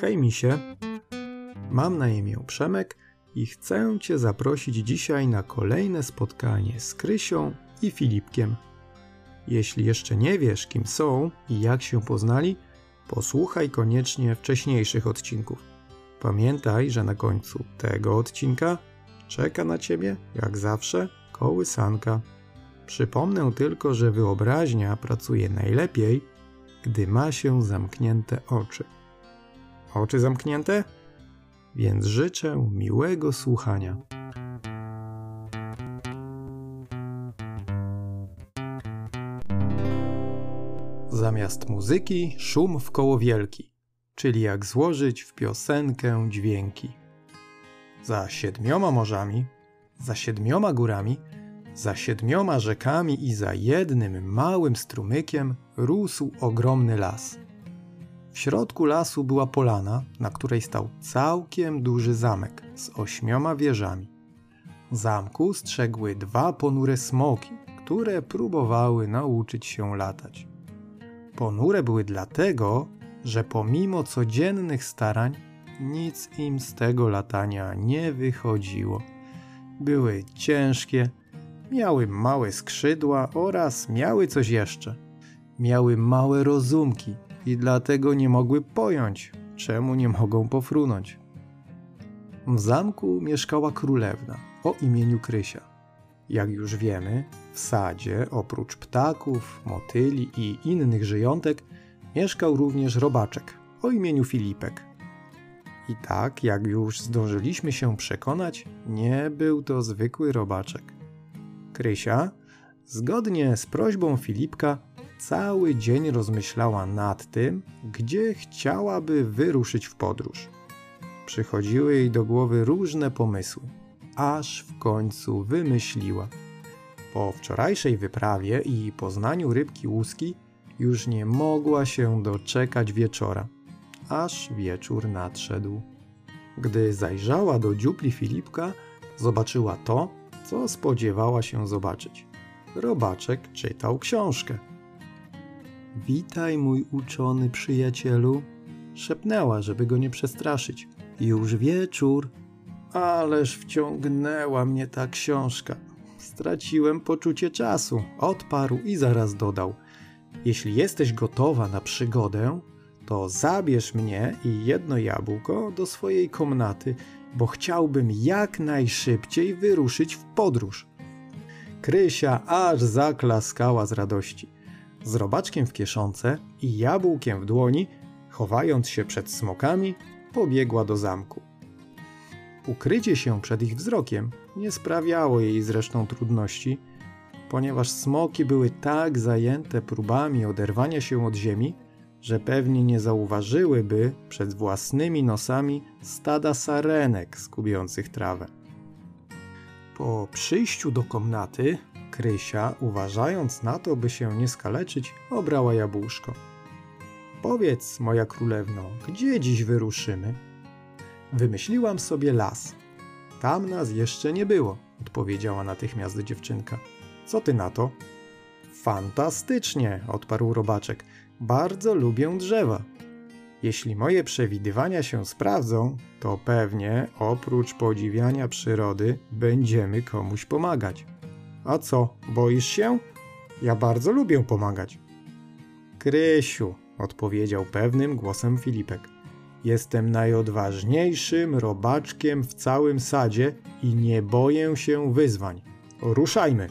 Hej misie, mam na imię Przemek i chcę Cię zaprosić dzisiaj na kolejne spotkanie z Krysią i Filipkiem. Jeśli jeszcze nie wiesz, kim są i jak się poznali, posłuchaj koniecznie wcześniejszych odcinków. Pamiętaj, że na końcu tego odcinka czeka na Ciebie, jak zawsze, kołysanka. Przypomnę tylko, że wyobraźnia pracuje najlepiej, gdy ma się zamknięte oczy. Oczy zamknięte? Więc życzę miłego słuchania. Zamiast muzyki, szum w koło wielki, czyli jak złożyć w piosenkę dźwięki. Za siedmioma morzami, za siedmioma górami, za siedmioma rzekami i za jednym małym strumykiem rósł ogromny las. W środku lasu była polana, na której stał całkiem duży zamek z ośmioma wieżami. Zamku strzegły dwa ponure smoki, które próbowały nauczyć się latać. Ponure były dlatego, że pomimo codziennych starań nic im z tego latania nie wychodziło. Były ciężkie, miały małe skrzydła oraz miały coś jeszcze. Miały małe rozumki i dlatego nie mogły pojąć, czemu nie mogą pofrunąć. W zamku mieszkała królewna o imieniu Krysia. Jak już wiemy, w sadzie oprócz ptaków, motyli i innych żyjątek mieszkał również robaczek o imieniu Filipek. I tak, jak już zdążyliśmy się przekonać, nie był to zwykły robaczek. Krysia, zgodnie z prośbą Filipka, cały dzień rozmyślała nad tym, gdzie chciałaby wyruszyć w podróż. Przychodziły jej do głowy różne pomysły, aż w końcu wymyśliła. Po wczorajszej wyprawie i poznaniu rybki łuski już nie mogła się doczekać wieczora, aż wieczór nadszedł. Gdy zajrzała do dziupli Filipka, zobaczyła to, co spodziewała się zobaczyć. Robaczek czytał książkę. Witaj, mój uczony przyjacielu, szepnęła, żeby go nie przestraszyć. Już wieczór. Ależ wciągnęła mnie ta książka. Straciłem poczucie czasu, odparł i zaraz dodał. Jeśli jesteś gotowa na przygodę, to zabierz mnie i jedno jabłko do swojej komnaty, bo chciałbym jak najszybciej wyruszyć w podróż. Krysia aż zaklaskała z radości. Z robaczkiem w kieszonce i jabłkiem w dłoni, chowając się przed smokami, pobiegła do zamku. Ukrycie się przed ich wzrokiem nie sprawiało jej zresztą trudności, ponieważ smoki były tak zajęte próbami oderwania się od ziemi, że pewnie nie zauważyłyby przed własnymi nosami stada sarenek skubiących trawę. Po przyjściu do komnaty, Krysia, uważając na to, by się nie skaleczyć, obrała jabłuszko. Powiedz, moja królewno, gdzie dziś wyruszymy? Wymyśliłam sobie las. Tam nas jeszcze nie było, odpowiedziała natychmiast dziewczynka. Co ty na to? Fantastycznie, odparł robaczek. Bardzo lubię drzewa. Jeśli moje przewidywania się sprawdzą, to pewnie oprócz podziwiania przyrody będziemy komuś pomagać. A co, boisz się? Ja bardzo lubię pomagać. Krysiu, odpowiedział pewnym głosem Filipek. Jestem najodważniejszym robaczkiem w całym sadzie i nie boję się wyzwań. Ruszajmy!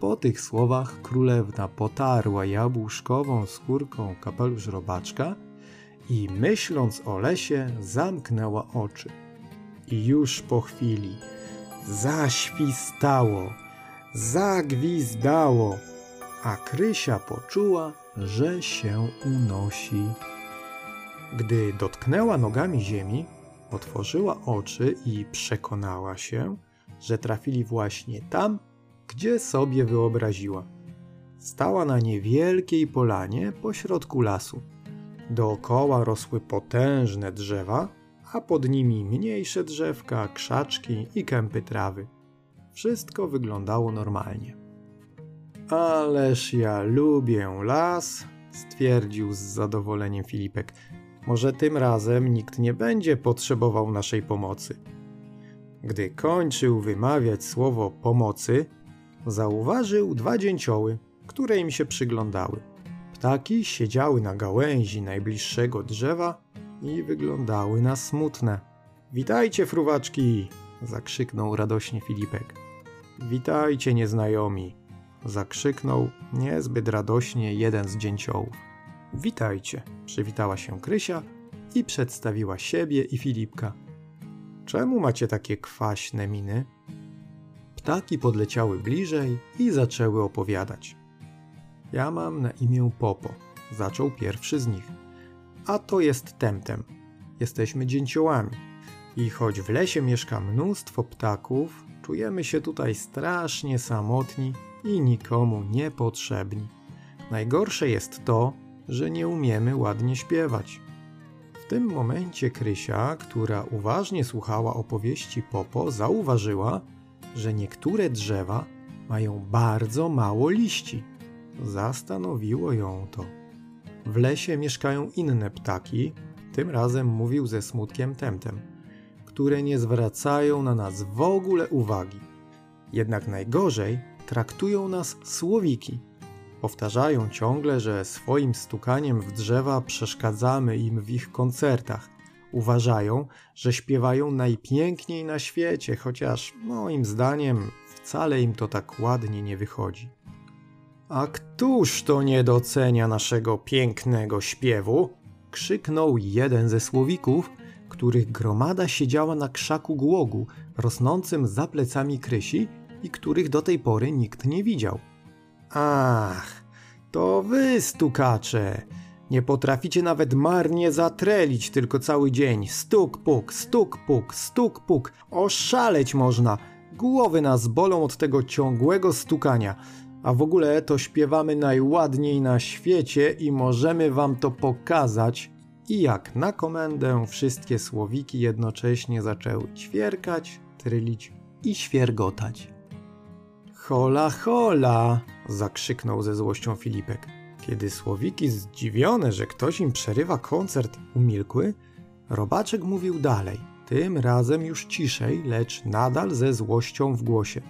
Po tych słowach królewna potarła jabłuszkową skórką kapelusz robaczka i myśląc o lesie zamknęła oczy. I już po chwili zaświstało, zagwizdało, a Krysia poczuła, że się unosi. Gdy dotknęła nogami ziemi, otworzyła oczy i przekonała się, że trafili właśnie tam, gdzie sobie wyobraziła. Stała na niewielkiej polanie pośrodku lasu. Dookoła rosły potężne drzewa, a pod nimi mniejsze drzewka, krzaczki i kępy trawy. Wszystko wyglądało normalnie. Ależ ja lubię las, stwierdził z zadowoleniem Filipek. Może tym razem nikt nie będzie potrzebował naszej pomocy. Gdy kończył wymawiać słowo pomocy, zauważył dwa dzięcioły, które im się przyglądały. Ptaki siedziały na gałęzi najbliższego drzewa i wyglądały na smutne. Witajcie, fruwaczki! zakrzyknął radośnie Filipek. Witajcie, nieznajomi! zakrzyknął niezbyt radośnie jeden z dzięciołów. Witajcie, przywitała się Krysia i przedstawiła siebie i Filipka. Czemu macie takie kwaśne miny? Ptaki podleciały bliżej i zaczęły opowiadać. Ja mam na imię Popo, zaczął pierwszy z nich. A to jest Temtem. Jesteśmy dzięciołami. I choć w lesie mieszka mnóstwo ptaków, czujemy się tutaj strasznie samotni i nikomu niepotrzebni. Najgorsze jest to, że nie umiemy ładnie śpiewać. W tym momencie Krysia, która uważnie słuchała opowieści Popo, zauważyła, że niektóre drzewa mają bardzo mało liści. Zastanowiło ją to. W lesie mieszkają inne ptaki, tym razem mówił ze smutkiem Temtem, które nie zwracają na nas w ogóle uwagi. Jednak najgorzej traktują nas słowiki. Powtarzają ciągle, że swoim stukaniem w drzewa przeszkadzamy im w ich koncertach. Uważają, że śpiewają najpiękniej na świecie, chociaż moim zdaniem wcale im to tak ładnie nie wychodzi. A któż to nie docenia naszego pięknego śpiewu? krzyknął jeden ze słowików, których gromada siedziała na krzaku głogu, rosnącym za plecami Krysi i których do tej pory nikt nie widział. Ach, to wy, stukacze! Nie potraficie nawet marnie zatrelić tylko cały dzień. Stuk puk, stuk puk, stuk puk. Oszaleć można. Głowy nas bolą od tego ciągłego stukania. A w ogóle to śpiewamy najładniej na świecie i możemy wam to pokazać. I jak na komendę wszystkie słowiki jednocześnie zaczęły ćwierkać, trylić i świergotać. Hola, hola! zakrzyknął ze złością Filipek. Kiedy słowiki zdziwione, że ktoś im przerywa koncert, umilkły, robaczek mówił dalej, tym razem już ciszej, lecz nadal ze złością w głosie.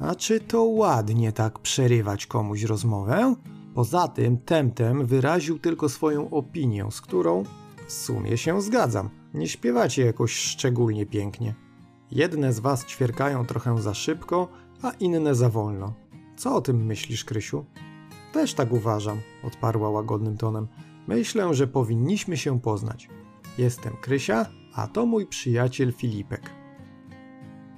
A czy to ładnie tak przerywać komuś rozmowę? Poza tym Temtem wyraził tylko swoją opinię, z którą w sumie się zgadzam. Nie śpiewacie jakoś szczególnie pięknie. Jedne z was ćwierkają trochę za szybko, a inne za wolno. Co o tym myślisz, Krysiu? Też tak uważam, odparła łagodnym tonem. Myślę, że powinniśmy się poznać. Jestem Krysia, a to mój przyjaciel Filipek.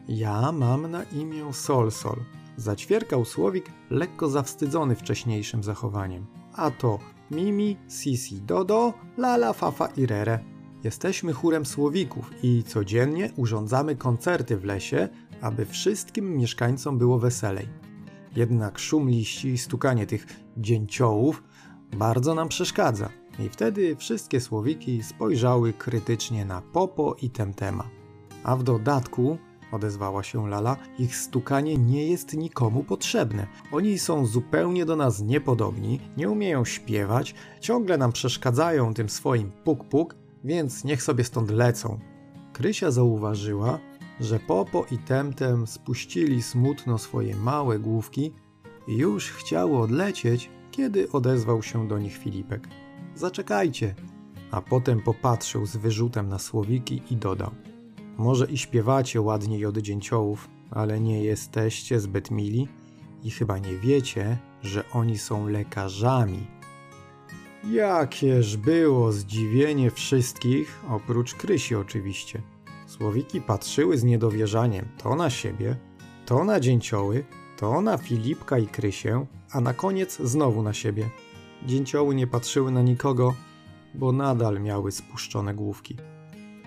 Ja mam na imię Solsol. Zaćwierkał Słowik, lekko zawstydzony wcześniejszym zachowaniem. A to Mimi, Sisi, Dodo, Lala, Fafa i Rere. Jesteśmy chórem Słowików i codziennie urządzamy koncerty w lesie, aby wszystkim mieszkańcom było weselej. Jednak szum liści i stukanie tych dzięciołów bardzo nam przeszkadza. I wtedy wszystkie słowiki spojrzały krytycznie na Popo i Temtema. A w dodatku, odezwała się Lala, ich stukanie nie jest nikomu potrzebne. Oni są zupełnie do nas niepodobni, nie umieją śpiewać, ciągle nam przeszkadzają tym swoim puk-puk, więc niech sobie stąd lecą. Krysia zauważyła, że Popo i Temtem spuścili smutno swoje małe główki i już chciały odlecieć, kiedy odezwał się do nich Filipek. Zaczekajcie, a potem popatrzył z wyrzutem na słowiki i dodał: Może i śpiewacie ładniej od dzięciołów, ale nie jesteście zbyt mili i chyba nie wiecie, że oni są lekarzami. Jakież było zdziwienie wszystkich, oprócz Krysi oczywiście. Słowiki patrzyły z niedowierzaniem to na siebie, to na dzięcioły, to na Filipka i Krysię, a na koniec znowu na siebie. Dzięcioły nie patrzyły na nikogo, bo nadal miały spuszczone główki.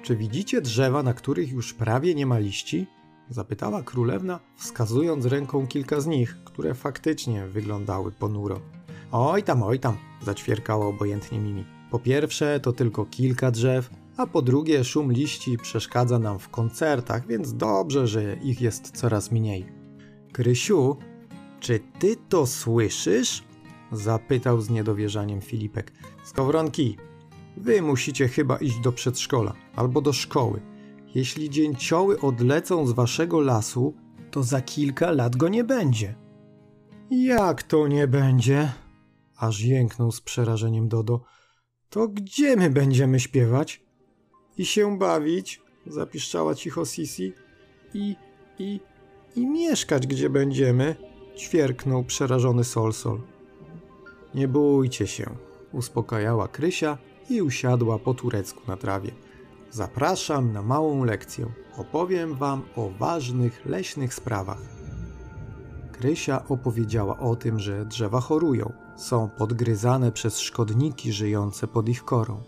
Czy widzicie drzewa, na których już prawie nie ma liści? Zapytała królewna, wskazując ręką kilka z nich, które faktycznie wyglądały ponuro. Oj tam, oj tam, zaćwierkała obojętnie Mimi. Po pierwsze, to tylko kilka drzew, a po drugie szum liści przeszkadza nam w koncertach, więc dobrze, że ich jest coraz mniej. Krysiu, czy ty to słyszysz? Zapytał z niedowierzaniem Filipek. Skowronki, Wy musicie chyba iść do przedszkola albo do szkoły. Jeśli dzięcioły odlecą z waszego lasu, to za kilka lat go nie będzie. Jak to nie będzie? Aż jęknął z przerażeniem Dodo. To gdzie my będziemy śpiewać? I się bawić? Zapiszczała cicho Sisi. I, i, i mieszkać gdzie będziemy? Ćwierknął przerażony Solsol. Nie bójcie się, uspokajała Krysia i usiadła po turecku na trawie. Zapraszam na małą lekcję. Opowiem wam o ważnych leśnych sprawach. Krysia opowiedziała o tym, że drzewa chorują, są podgryzane przez szkodniki żyjące pod ich korą.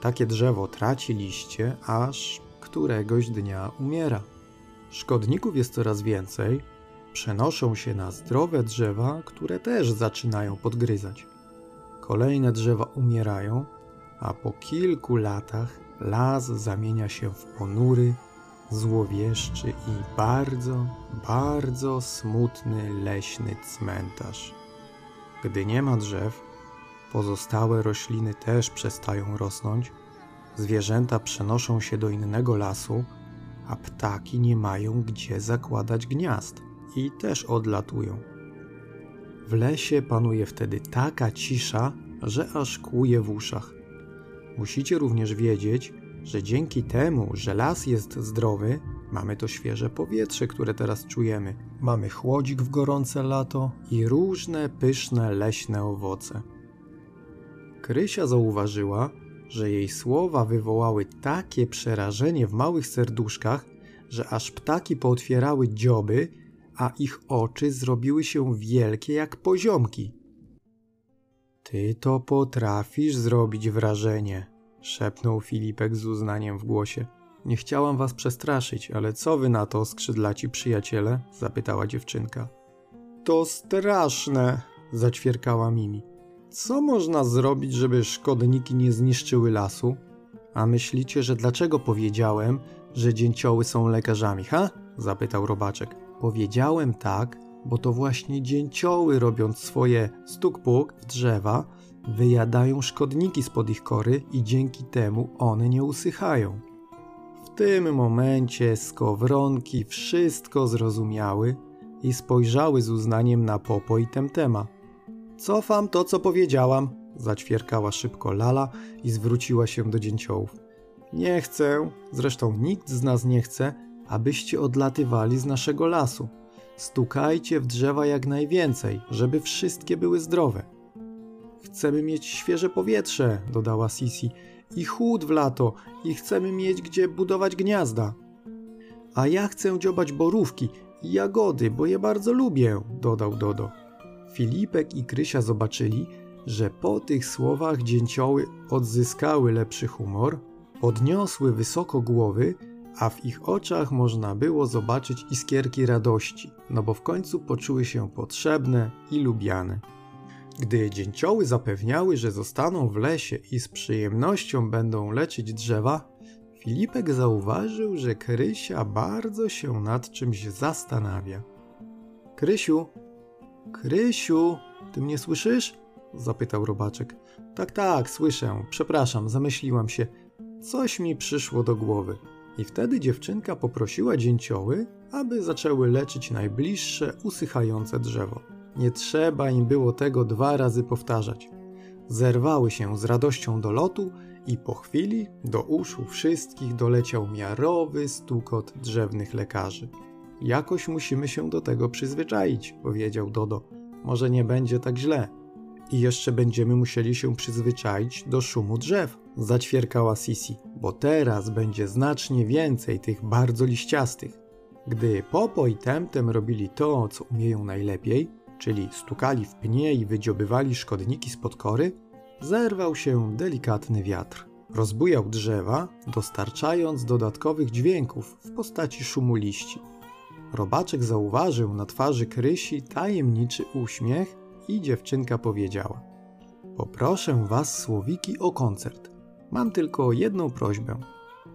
Takie drzewo traci liście, aż któregoś dnia umiera. Szkodników jest coraz więcej, przenoszą się na zdrowe drzewa, które też zaczynają podgryzać. Kolejne drzewa umierają, a po kilku latach las zamienia się w ponury, złowieszczy i bardzo, bardzo smutny leśny cmentarz. Gdy nie ma drzew, pozostałe rośliny też przestają rosnąć, zwierzęta przenoszą się do innego lasu, a ptaki nie mają gdzie zakładać gniazd i też odlatują. W lesie panuje wtedy taka cisza, że aż kłuje w uszach. Musicie również wiedzieć, że dzięki temu, że las jest zdrowy, mamy to świeże powietrze, które teraz czujemy. Mamy chłodzik w gorące lato i różne pyszne leśne owoce. Krysia zauważyła, że jej słowa wywołały takie przerażenie w małych serduszkach, że aż ptaki pootwierały dzioby, a ich oczy zrobiły się wielkie jak poziomki. Ty to potrafisz zrobić wrażenie, szepnął Filipek z uznaniem w głosie. Nie chciałam was przestraszyć, ale co wy na to, skrzydlaci przyjaciele? zapytała dziewczynka. To straszne, zaćwierkała Mimi. Co można zrobić, żeby szkodniki nie zniszczyły lasu? A myślicie, że dlaczego powiedziałem, że dzięcioły są lekarzami, ha? zapytał robaczek. Powiedziałem tak, bo to właśnie dzięcioły robiąc swoje stuk-puk w drzewa, wyjadają szkodniki spod ich kory i dzięki temu one nie usychają. W tym momencie skowronki wszystko zrozumiały i spojrzały z uznaniem na Popo i Temtema. Cofam to, co powiedziałam, zaćwierkała szybko Lala i zwróciła się do dzięciołów. Nie chcę, zresztą nikt z nas nie chce, abyście odlatywali z naszego lasu. Stukajcie w drzewa jak najwięcej, żeby wszystkie były zdrowe. Chcemy mieć świeże powietrze, dodała Sisi, i chłód w lato, i chcemy mieć gdzie budować gniazda. A ja chcę dziobać borówki i jagody, bo je bardzo lubię, dodał Dodo. Filipek i Krysia zobaczyli, że po tych słowach dzięcioły odzyskały lepszy humor, podniosły wysoko głowy, a w ich oczach można było zobaczyć iskierki radości, no bo w końcu poczuły się potrzebne i lubiane. Gdy dzięcioły zapewniały, że zostaną w lesie i z przyjemnością będą leczyć drzewa, Filipek zauważył, że Krysia bardzo się nad czymś zastanawia. Krysiu, Krysiu, ty mnie słyszysz? zapytał robaczek. Tak, tak, słyszę. Przepraszam, zamyśliłam się. Coś mi przyszło do głowy. I wtedy dziewczynka poprosiła dzięcioły, aby zaczęły leczyć najbliższe usychające drzewo. Nie trzeba im było tego dwa razy powtarzać. Zerwały się z radością do lotu i po chwili do uszu wszystkich doleciał miarowy stukot drzewnych lekarzy. Jakoś musimy się do tego przyzwyczaić, powiedział Dodo. Może nie będzie tak źle. I jeszcze będziemy musieli się przyzwyczaić do szumu drzew, zaćwierkała Sisi, bo teraz będzie znacznie więcej tych bardzo liściastych. Gdy Popo i Temtem robili to, co umieją najlepiej, czyli stukali w pnie i wydziobywali szkodniki spod kory, zerwał się delikatny wiatr. Rozbujał drzewa, dostarczając dodatkowych dźwięków w postaci szumu liści. Robaczek zauważył na twarzy Krysi tajemniczy uśmiech i dziewczynka powiedziała: Poproszę was, słowiki, o koncert. Mam tylko jedną prośbę.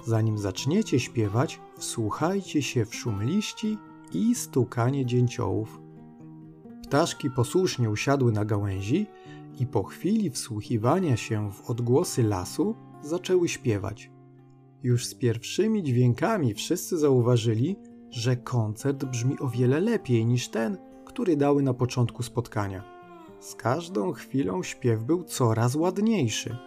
Zanim zaczniecie śpiewać, wsłuchajcie się w szum liści i stukanie dzięciołów. Ptaszki posłusznie usiadły na gałęzi i po chwili wsłuchiwania się w odgłosy lasu zaczęły śpiewać. Już z pierwszymi dźwiękami wszyscy zauważyli, że koncert brzmi o wiele lepiej niż ten, który dały na początku spotkania. Z każdą chwilą śpiew był coraz ładniejszy.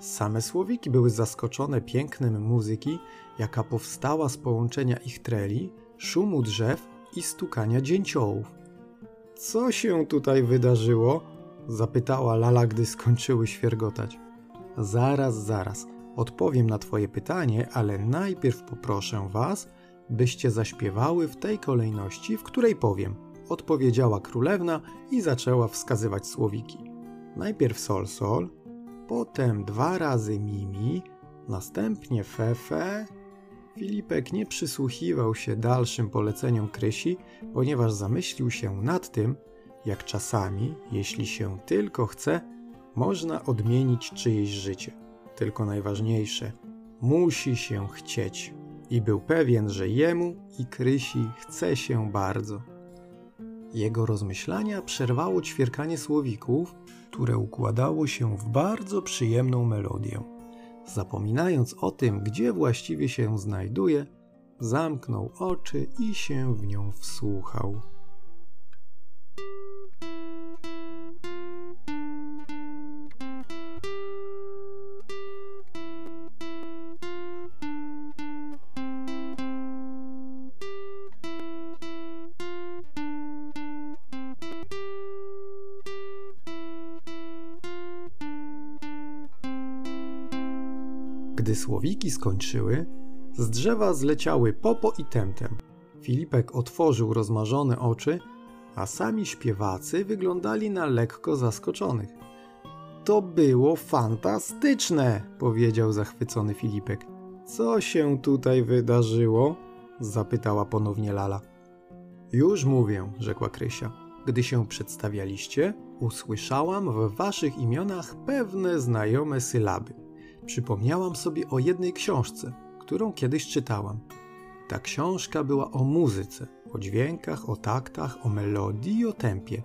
Same słowiki były zaskoczone pięknem muzyki, jaka powstała z połączenia ich treli, szumu drzew i stukania dzięciołów. Co się tutaj wydarzyło? zapytała Lala, gdy skończyły świergotać. Zaraz, zaraz, odpowiem na Twoje pytanie, ale najpierw poproszę Was, byście zaśpiewały w tej kolejności, w której powiem. Odpowiedziała królewna i zaczęła wskazywać słowiki. Najpierw sol sol, potem dwa razy mimi, następnie fefe. Filipek nie przysłuchiwał się dalszym poleceniom Krysi, ponieważ zamyślił się nad tym, jak czasami, jeśli się tylko chce, można odmienić czyjeś życie. Tylko najważniejsze, musi się chcieć. I był pewien, że jemu i Krysi chce się bardzo. Jego rozmyślania przerwało ćwierkanie słowików, które układało się w bardzo przyjemną melodię. Zapominając o tym, gdzie właściwie się znajduje, zamknął oczy i się w nią wsłuchał. Słowiki skończyły, z drzewa zleciały Popo i Temtem. Filipek otworzył rozmarzone oczy, a sami śpiewacy wyglądali na lekko zaskoczonych. To było fantastyczne, powiedział zachwycony Filipek. Co się tutaj wydarzyło? zapytała ponownie Lala. Już mówię, rzekła Krysia. Gdy się przedstawialiście, usłyszałam w waszych imionach pewne znajome sylaby przypomniałam sobie o jednej książce, którą kiedyś czytałam. Ta książka była o muzyce, o dźwiękach, o taktach, o melodii i o tempie.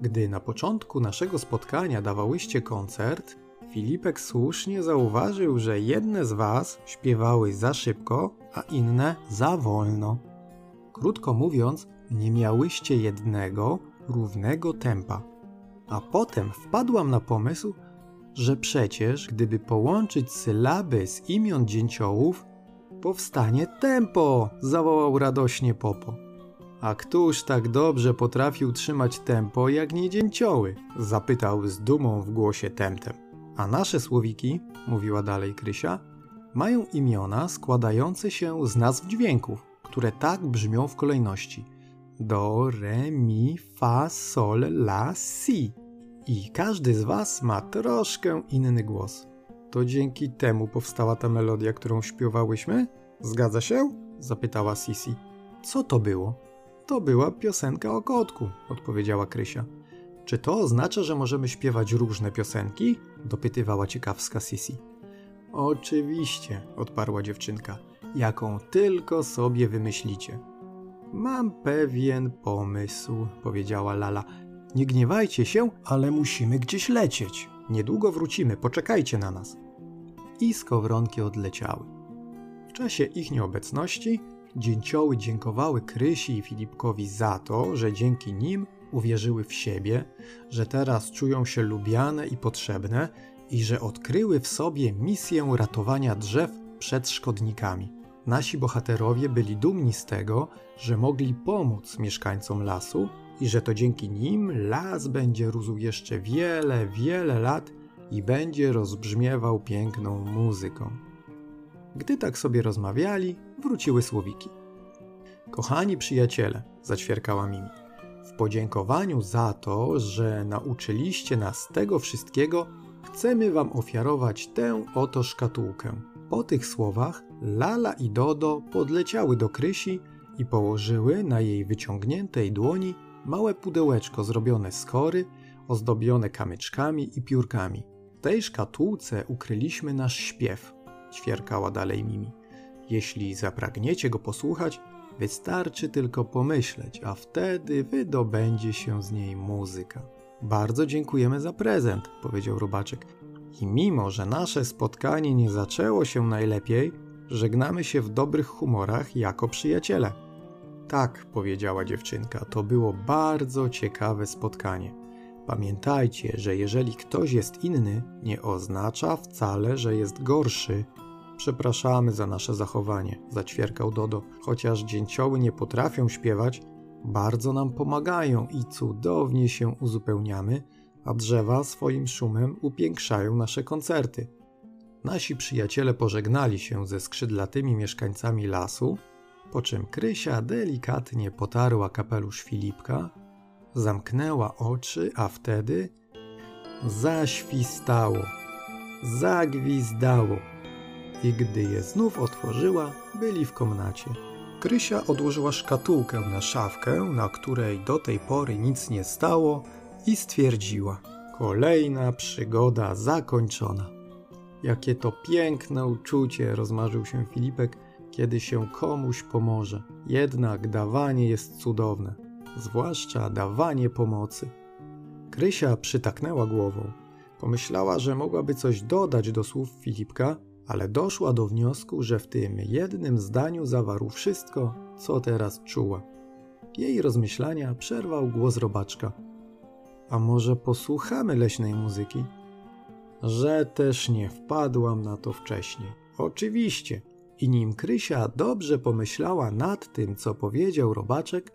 Gdy na początku naszego spotkania dawałyście koncert, Filipek słusznie zauważył, że jedne z was śpiewały za szybko, a inne za wolno. Krótko mówiąc, nie miałyście jednego, równego tempa. A potem wpadłam na pomysł, że przecież gdyby połączyć sylaby z imion dzięciołów, powstanie tempo, zawołał radośnie Popo. A któż tak dobrze potrafił trzymać tempo jak nie dzięcioły? zapytał z dumą w głosie Temtem. A nasze słowiki, mówiła dalej Krysia, mają imiona składające się z nazw dźwięków, które tak brzmią w kolejności: do, re, mi, fa, sol, la, si. I każdy z Was ma troszkę inny głos. To dzięki temu powstała ta melodia, którą śpiewałyśmy? Zgadza się? zapytała Sisi. Co to było? To była piosenka o kotku, odpowiedziała Krysia. Czy to oznacza, że możemy śpiewać różne piosenki? dopytywała ciekawska Sisi. Oczywiście, odparła dziewczynka, jaką tylko sobie wymyślicie. Mam pewien pomysł, powiedziała Lala. Nie gniewajcie się, ale musimy gdzieś lecieć. Niedługo wrócimy, poczekajcie na nas. I skowronki odleciały. W czasie ich nieobecności dzięcioły dziękowały Krysi i Filipkowi za to, że dzięki nim uwierzyły w siebie, że teraz czują się lubiane i potrzebne i że odkryły w sobie misję ratowania drzew przed szkodnikami. Nasi bohaterowie byli dumni z tego, że mogli pomóc mieszkańcom lasu i że to dzięki nim las będzie rósł jeszcze wiele, wiele lat i będzie rozbrzmiewał piękną muzyką. Gdy tak sobie rozmawiali, wróciły słowiki. Kochani przyjaciele, zaćwierkała Mimi, w podziękowaniu za to, że nauczyliście nas tego wszystkiego, chcemy wam ofiarować tę oto szkatułkę. Po tych słowach Lala i Dodo podleciały do Krysi i położyły na jej wyciągniętej dłoni małe pudełeczko zrobione z kory, ozdobione kamyczkami i piórkami. W tej szkatułce ukryliśmy nasz śpiew, ćwierkała dalej Mimi. Jeśli zapragniecie go posłuchać, wystarczy tylko pomyśleć, a wtedy wydobędzie się z niej muzyka. Bardzo dziękujemy za prezent, powiedział robaczek. I mimo, że nasze spotkanie nie zaczęło się najlepiej, żegnamy się w dobrych humorach jako przyjaciele. Tak, powiedziała dziewczynka, to było bardzo ciekawe spotkanie. Pamiętajcie, że jeżeli ktoś jest inny, nie oznacza wcale, że jest gorszy. Przepraszamy za nasze zachowanie, zaćwierkał Dodo. Chociaż dzięcioły nie potrafią śpiewać, bardzo nam pomagają i cudownie się uzupełniamy, a drzewa swoim szumem upiększają nasze koncerty. Nasi przyjaciele pożegnali się ze skrzydlatymi mieszkańcami lasu, po czym Krysia delikatnie potarła kapelusz Filipka, zamknęła oczy, a wtedy zaświstało, zagwizdało. I gdy je znów otworzyła, byli w komnacie. Krysia odłożyła szkatułkę na szafkę, na której do tej pory nic nie stało, i stwierdziła: Kolejna przygoda zakończona. Jakie to piękne uczucie, rozmarzył się Filipek, kiedy się komuś pomoże. Jednak dawanie jest cudowne, zwłaszcza dawanie pomocy. Krysia przytaknęła głową. Pomyślała, że mogłaby coś dodać do słów Filipka, ale doszła do wniosku, że w tym jednym zdaniu zawarł wszystko, co teraz czuła. Jej rozmyślania przerwał głos robaczka. A może posłuchamy leśnej muzyki? Że też nie wpadłam na to wcześniej. Oczywiście. I nim Krysia dobrze pomyślała nad tym, co powiedział robaczek,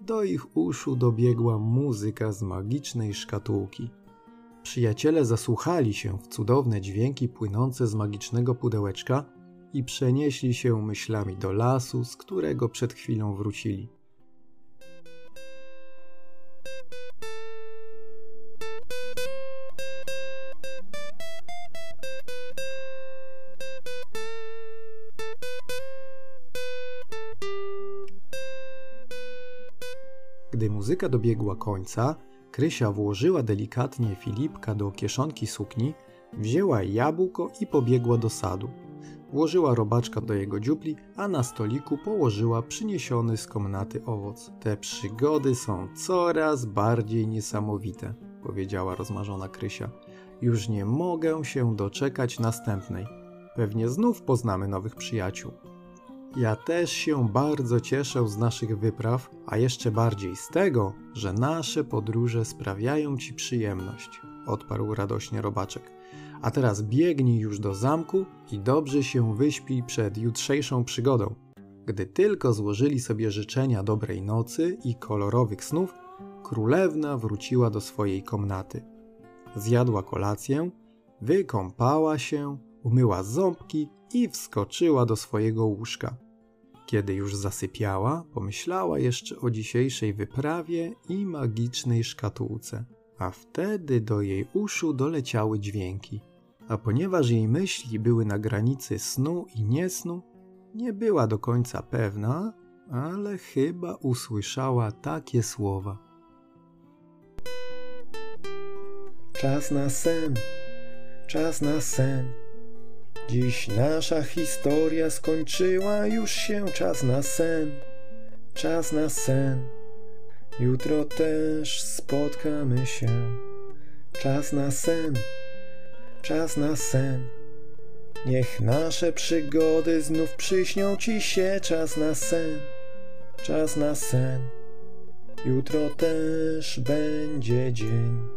do ich uszu dobiegła muzyka z magicznej szkatułki. Przyjaciele zasłuchali się w cudowne dźwięki płynące z magicznego pudełeczka i przenieśli się myślami do lasu, z którego przed chwilą wrócili. Gdy muzyka dobiegła końca, Krysia włożyła delikatnie Filipka do kieszonki sukni, wzięła jabłko i pobiegła do sadu. Włożyła robaczka do jego dziupli, a na stoliku położyła przyniesiony z komnaty owoc. Te przygody są coraz bardziej niesamowite, powiedziała rozmarzona Krysia. Już nie mogę się doczekać następnej. Pewnie znów poznamy nowych przyjaciół. Ja też się bardzo cieszę z naszych wypraw, a jeszcze bardziej z tego, że nasze podróże sprawiają ci przyjemność, odparł radośnie robaczek. A teraz biegnij już do zamku i dobrze się wyśpij przed jutrzejszą przygodą. Gdy tylko złożyli sobie życzenia dobrej nocy i kolorowych snów, królewna wróciła do swojej komnaty. Zjadła kolację, wykąpała się, umyła ząbki i wskoczyła do swojego łóżka. Kiedy już zasypiała, pomyślała jeszcze o dzisiejszej wyprawie i magicznej szkatułce, a wtedy do jej uszu doleciały dźwięki. A ponieważ jej myśli były na granicy snu i niesnu, nie była do końca pewna, ale chyba usłyszała takie słowa. Czas na sen, czas na sen. Dziś nasza historia skończyła, już się czas na sen, czas na sen. Jutro też spotkamy się. Czas na sen, czas na sen. Niech nasze przygody znów przyśnią ci się. Czas na sen, czas na sen. Jutro też będzie dzień.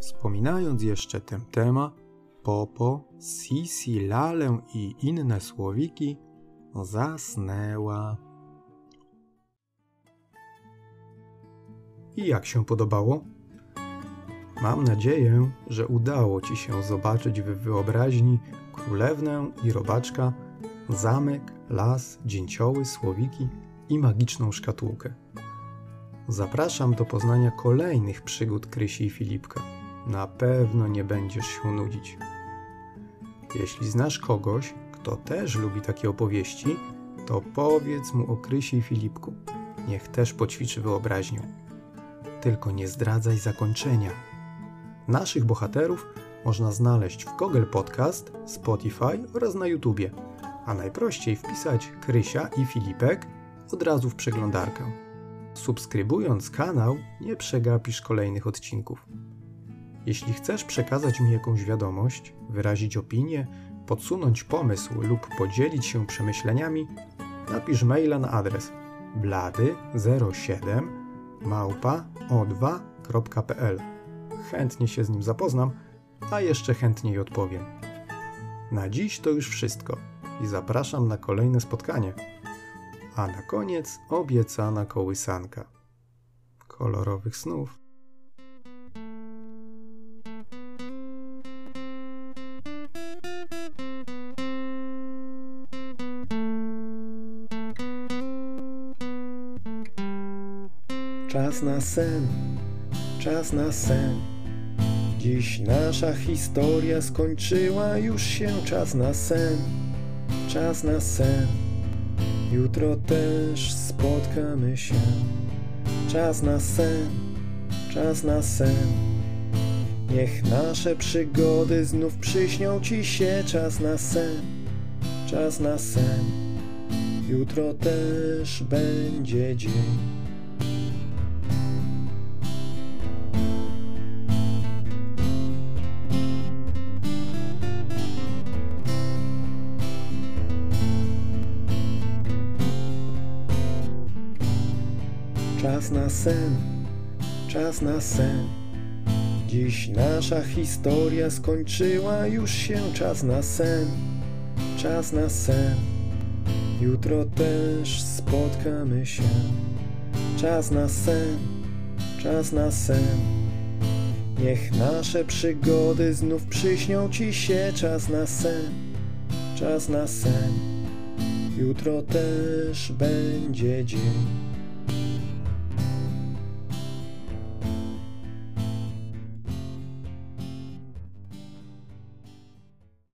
Wspominając jeszcze ten temat, Popo, Sisi, Lalę i inne słowiki zasnęła. I jak się podobało? Mam nadzieję, że udało Ci się zobaczyć w wyobraźni królewnę i robaczka, zamek, las, dzięcioły, słowiki i magiczną szkatułkę. Zapraszam do poznania kolejnych przygód Krysi i Filipka. Na pewno nie będziesz się nudzić. Jeśli znasz kogoś, kto też lubi takie opowieści, to powiedz mu o Krysi i Filipku. Niech też poćwiczy wyobraźnię. Tylko nie zdradzaj zakończenia. Naszych bohaterów można znaleźć w Google Podcast, Spotify oraz na YouTubie, a najprościej wpisać Krysia i Filipek od razu w przeglądarkę. Subskrybując kanał, nie przegapisz kolejnych odcinków. Jeśli chcesz przekazać mi jakąś wiadomość, wyrazić opinię, podsunąć pomysł lub podzielić się przemyśleniami, napisz maila na adres blady07 małpa o2.pl. Chętnie się z nim zapoznam, a jeszcze chętniej odpowiem. Na dziś to już wszystko i zapraszam na kolejne spotkanie. A na koniec obiecana kołysanka. Kolorowych snów. Czas na sen, czas na sen. Dziś nasza historia skończyła już się. Czas na sen, czas na sen. Jutro też spotkamy się. Czas na sen, czas na sen. Niech nasze przygody znów przyśnią ci się. Czas na sen, czas na sen. Jutro też będzie dzień. Na sen, czas na sen. Dziś nasza historia skończyła już się. Czas na sen, czas na sen. Jutro też spotkamy się. Czas na sen, czas na sen. Niech nasze przygody znów przyśnią ci się. Czas na sen, czas na sen. Jutro też będzie dzień.